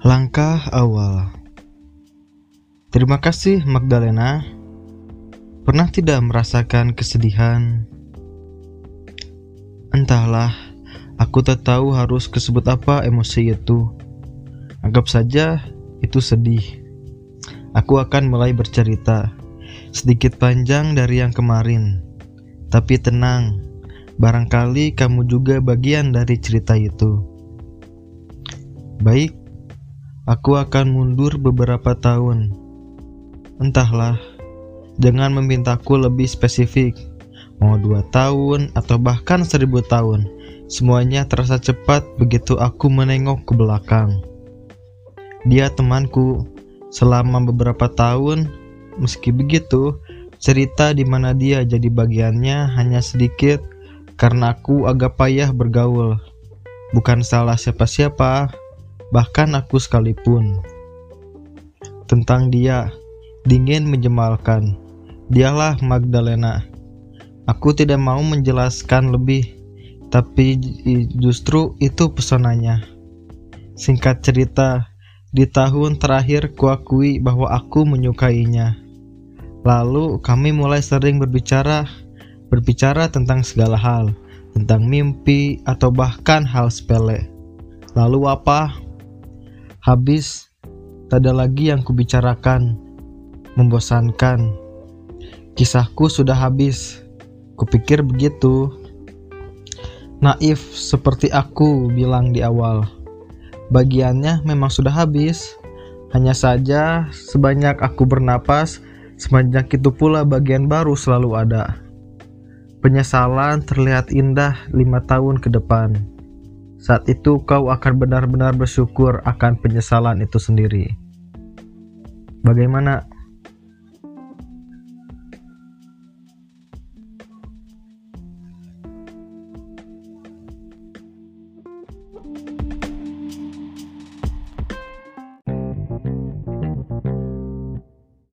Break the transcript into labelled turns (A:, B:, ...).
A: Langkah awal. Terima kasih Magdalena. Pernah tidak merasakan kesedihan? Entahlah, aku tak tahu harus kesebut apa emosi itu. Anggap saja itu sedih. Aku akan mulai bercerita. Sedikit panjang dari yang kemarin. Tapi tenang Barangkali kamu juga bagian dari cerita itu. Baik, Aku akan mundur beberapa tahun. Entahlah, jangan memintaku lebih spesifik. Mau dua tahun atau bahkan seribu tahun, semuanya terasa cepat begitu aku menengok ke belakang. Dia temanku selama beberapa tahun, meski begitu, cerita di mana dia jadi bagiannya hanya sedikit karena aku agak payah bergaul. Bukan salah siapa-siapa, bahkan aku sekalipun. Tentang dia, dingin menjemalkan. Dialah Magdalena. Aku tidak mau menjelaskan lebih, tapi justru itu pesonanya. Singkat cerita, di tahun terakhir kuakui bahwa aku menyukainya. Lalu kami mulai sering berbicara, berbicara tentang segala hal, tentang mimpi atau bahkan hal sepele. Lalu apa? Habis, tak ada lagi yang kubicarakan. Membosankan. Kisahku sudah habis. Kupikir begitu. Naif seperti aku bilang di awal. Bagiannya memang sudah habis. Hanya saja sebanyak aku bernapas, sebanyak itu pula bagian baru selalu ada. Penyesalan terlihat indah lima tahun ke depan. Saat itu kau akan benar-benar bersyukur akan penyesalan itu sendiri. Bagaimana